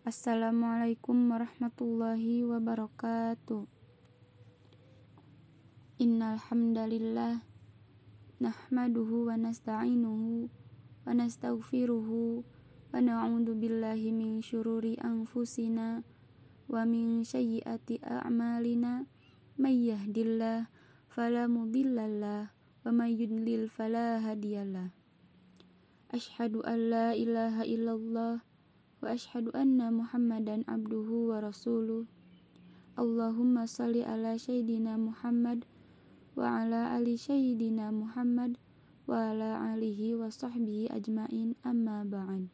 Assalamualaikum warahmatullahi wabarakatuh. Innal hamdalillah nahmaduhu wa nasta'inuhu wa nastaghfiruhu wa na'udzu billahi min syururi anfusina wa min sayyiati a'malina may yahdillah fala mudhillalah wa may yudlil fala hadiyalah. Ashhadu an la ilaha illallah wa rasuluh. Allahumma salli ala sayyidina Muhammad wa ala ali sayyidina Muhammad wa ala alihi wa sahbihi ajmain amma ba'd.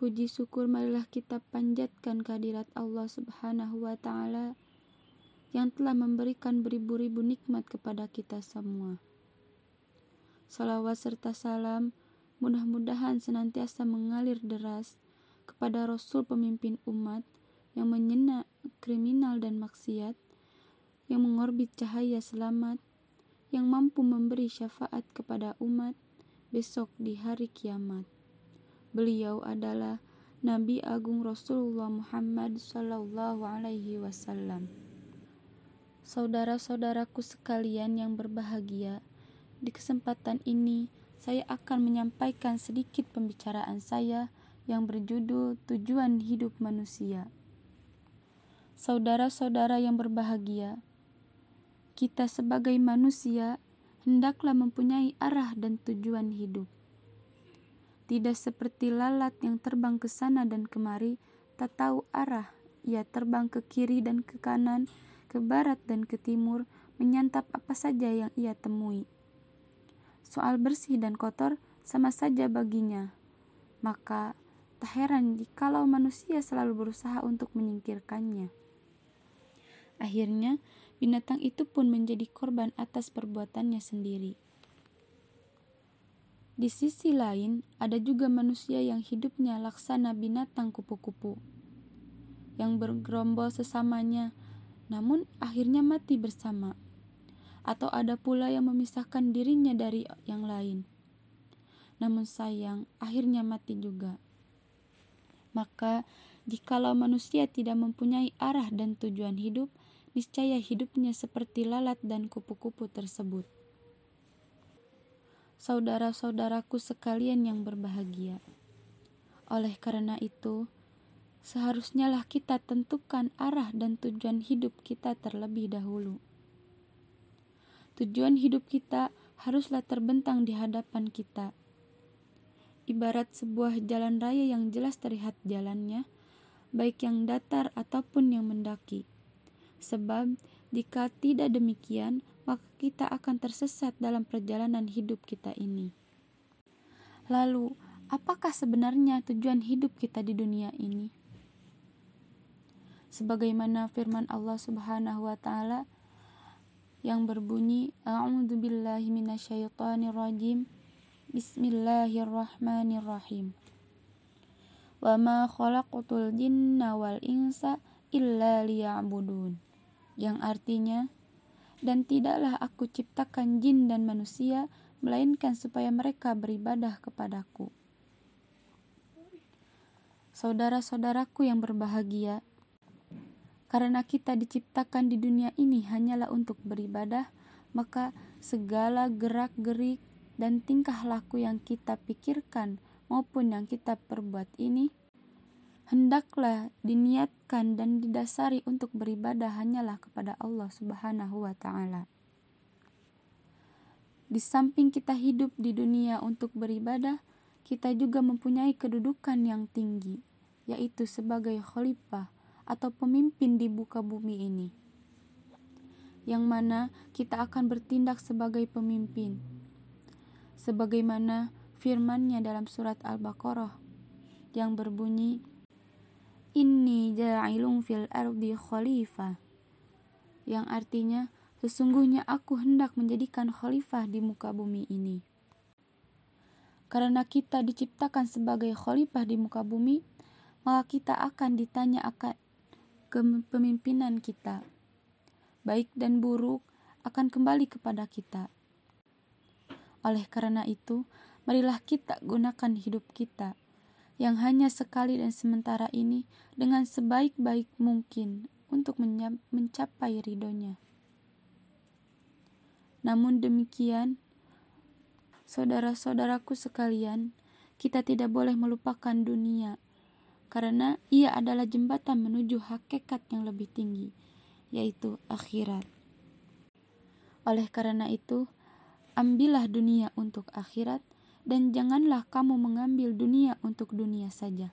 Puji syukur marilah kita panjatkan kehadirat Allah Subhanahu wa taala yang telah memberikan beribu-ribu nikmat kepada kita semua. Salawat serta salam mudah-mudahan senantiasa mengalir deras kepada Rasul pemimpin umat yang menyena kriminal dan maksiat, yang mengorbit cahaya selamat, yang mampu memberi syafaat kepada umat besok di hari kiamat. Beliau adalah Nabi Agung Rasulullah Muhammad Sallallahu Alaihi Wasallam. Saudara-saudaraku sekalian yang berbahagia, di kesempatan ini, saya akan menyampaikan sedikit pembicaraan saya yang berjudul Tujuan Hidup Manusia. Saudara-saudara yang berbahagia, kita sebagai manusia hendaklah mempunyai arah dan tujuan hidup. Tidak seperti lalat yang terbang ke sana dan kemari, tak tahu arah, ia terbang ke kiri dan ke kanan, ke barat dan ke timur, menyantap apa saja yang ia temui soal bersih dan kotor sama saja baginya. Maka tak heran jikalau manusia selalu berusaha untuk menyingkirkannya. Akhirnya, binatang itu pun menjadi korban atas perbuatannya sendiri. Di sisi lain, ada juga manusia yang hidupnya laksana binatang kupu-kupu, yang bergerombol sesamanya, namun akhirnya mati bersama atau ada pula yang memisahkan dirinya dari yang lain. Namun sayang, akhirnya mati juga. Maka, jikalau manusia tidak mempunyai arah dan tujuan hidup, niscaya hidupnya seperti lalat dan kupu-kupu tersebut. Saudara-saudaraku sekalian yang berbahagia. Oleh karena itu, seharusnya lah kita tentukan arah dan tujuan hidup kita terlebih dahulu. Tujuan hidup kita haruslah terbentang di hadapan kita. Ibarat sebuah jalan raya yang jelas terlihat jalannya, baik yang datar ataupun yang mendaki. Sebab jika tidak demikian, maka kita akan tersesat dalam perjalanan hidup kita ini. Lalu, apakah sebenarnya tujuan hidup kita di dunia ini? Sebagaimana firman Allah Subhanahu wa taala, yang berbunyi A'udzu billahi minasyaitonir rajim Bismillahirrahmanirrahim. Wa ma khalaqatul jinna wal insa illa liya'budun. Yang artinya dan tidaklah aku ciptakan jin dan manusia melainkan supaya mereka beribadah kepadaku. Saudara-saudaraku yang berbahagia, karena kita diciptakan di dunia ini hanyalah untuk beribadah, maka segala gerak-gerik dan tingkah laku yang kita pikirkan maupun yang kita perbuat ini hendaklah diniatkan dan didasari untuk beribadah hanyalah kepada Allah Subhanahu wa taala. Di samping kita hidup di dunia untuk beribadah, kita juga mempunyai kedudukan yang tinggi, yaitu sebagai khalifah atau pemimpin di buka bumi ini, yang mana kita akan bertindak sebagai pemimpin, sebagaimana firman-Nya dalam surat Al-Baqarah yang berbunyi, Inni ja'ilun fil ardi khalifah, yang artinya, sesungguhnya aku hendak menjadikan khalifah di muka bumi ini. Karena kita diciptakan sebagai khalifah di muka bumi, maka kita akan ditanya akan kepemimpinan kita, baik dan buruk, akan kembali kepada kita. Oleh karena itu, marilah kita gunakan hidup kita yang hanya sekali dan sementara ini dengan sebaik-baik mungkin untuk mencapai ridhonya. Namun demikian, saudara-saudaraku sekalian, kita tidak boleh melupakan dunia, karena ia adalah jembatan menuju hakikat yang lebih tinggi, yaitu akhirat. Oleh karena itu, ambillah dunia untuk akhirat dan janganlah kamu mengambil dunia untuk dunia saja.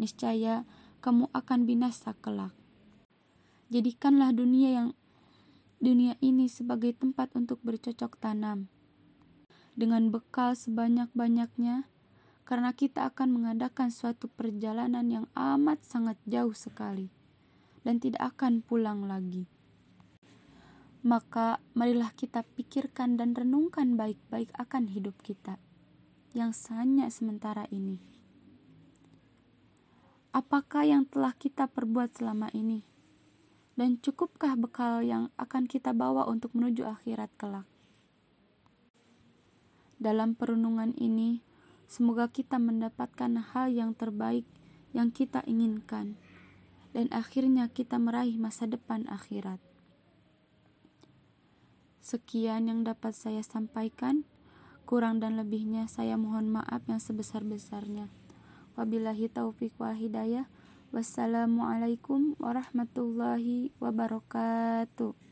Niscaya kamu akan binasa kelak. Jadikanlah dunia yang dunia ini sebagai tempat untuk bercocok tanam. Dengan bekal sebanyak-banyaknya, karena kita akan mengadakan suatu perjalanan yang amat sangat jauh sekali dan tidak akan pulang lagi maka marilah kita pikirkan dan renungkan baik-baik akan hidup kita yang hanya sementara ini. Apakah yang telah kita perbuat selama ini? Dan cukupkah bekal yang akan kita bawa untuk menuju akhirat kelak? Dalam perenungan ini, semoga kita mendapatkan hal yang terbaik yang kita inginkan, dan akhirnya kita meraih masa depan akhirat. Sekian yang dapat saya sampaikan. Kurang dan lebihnya saya mohon maaf yang sebesar-besarnya. Wabillahi taufiq wal hidayah. Wassalamualaikum warahmatullahi wabarakatuh.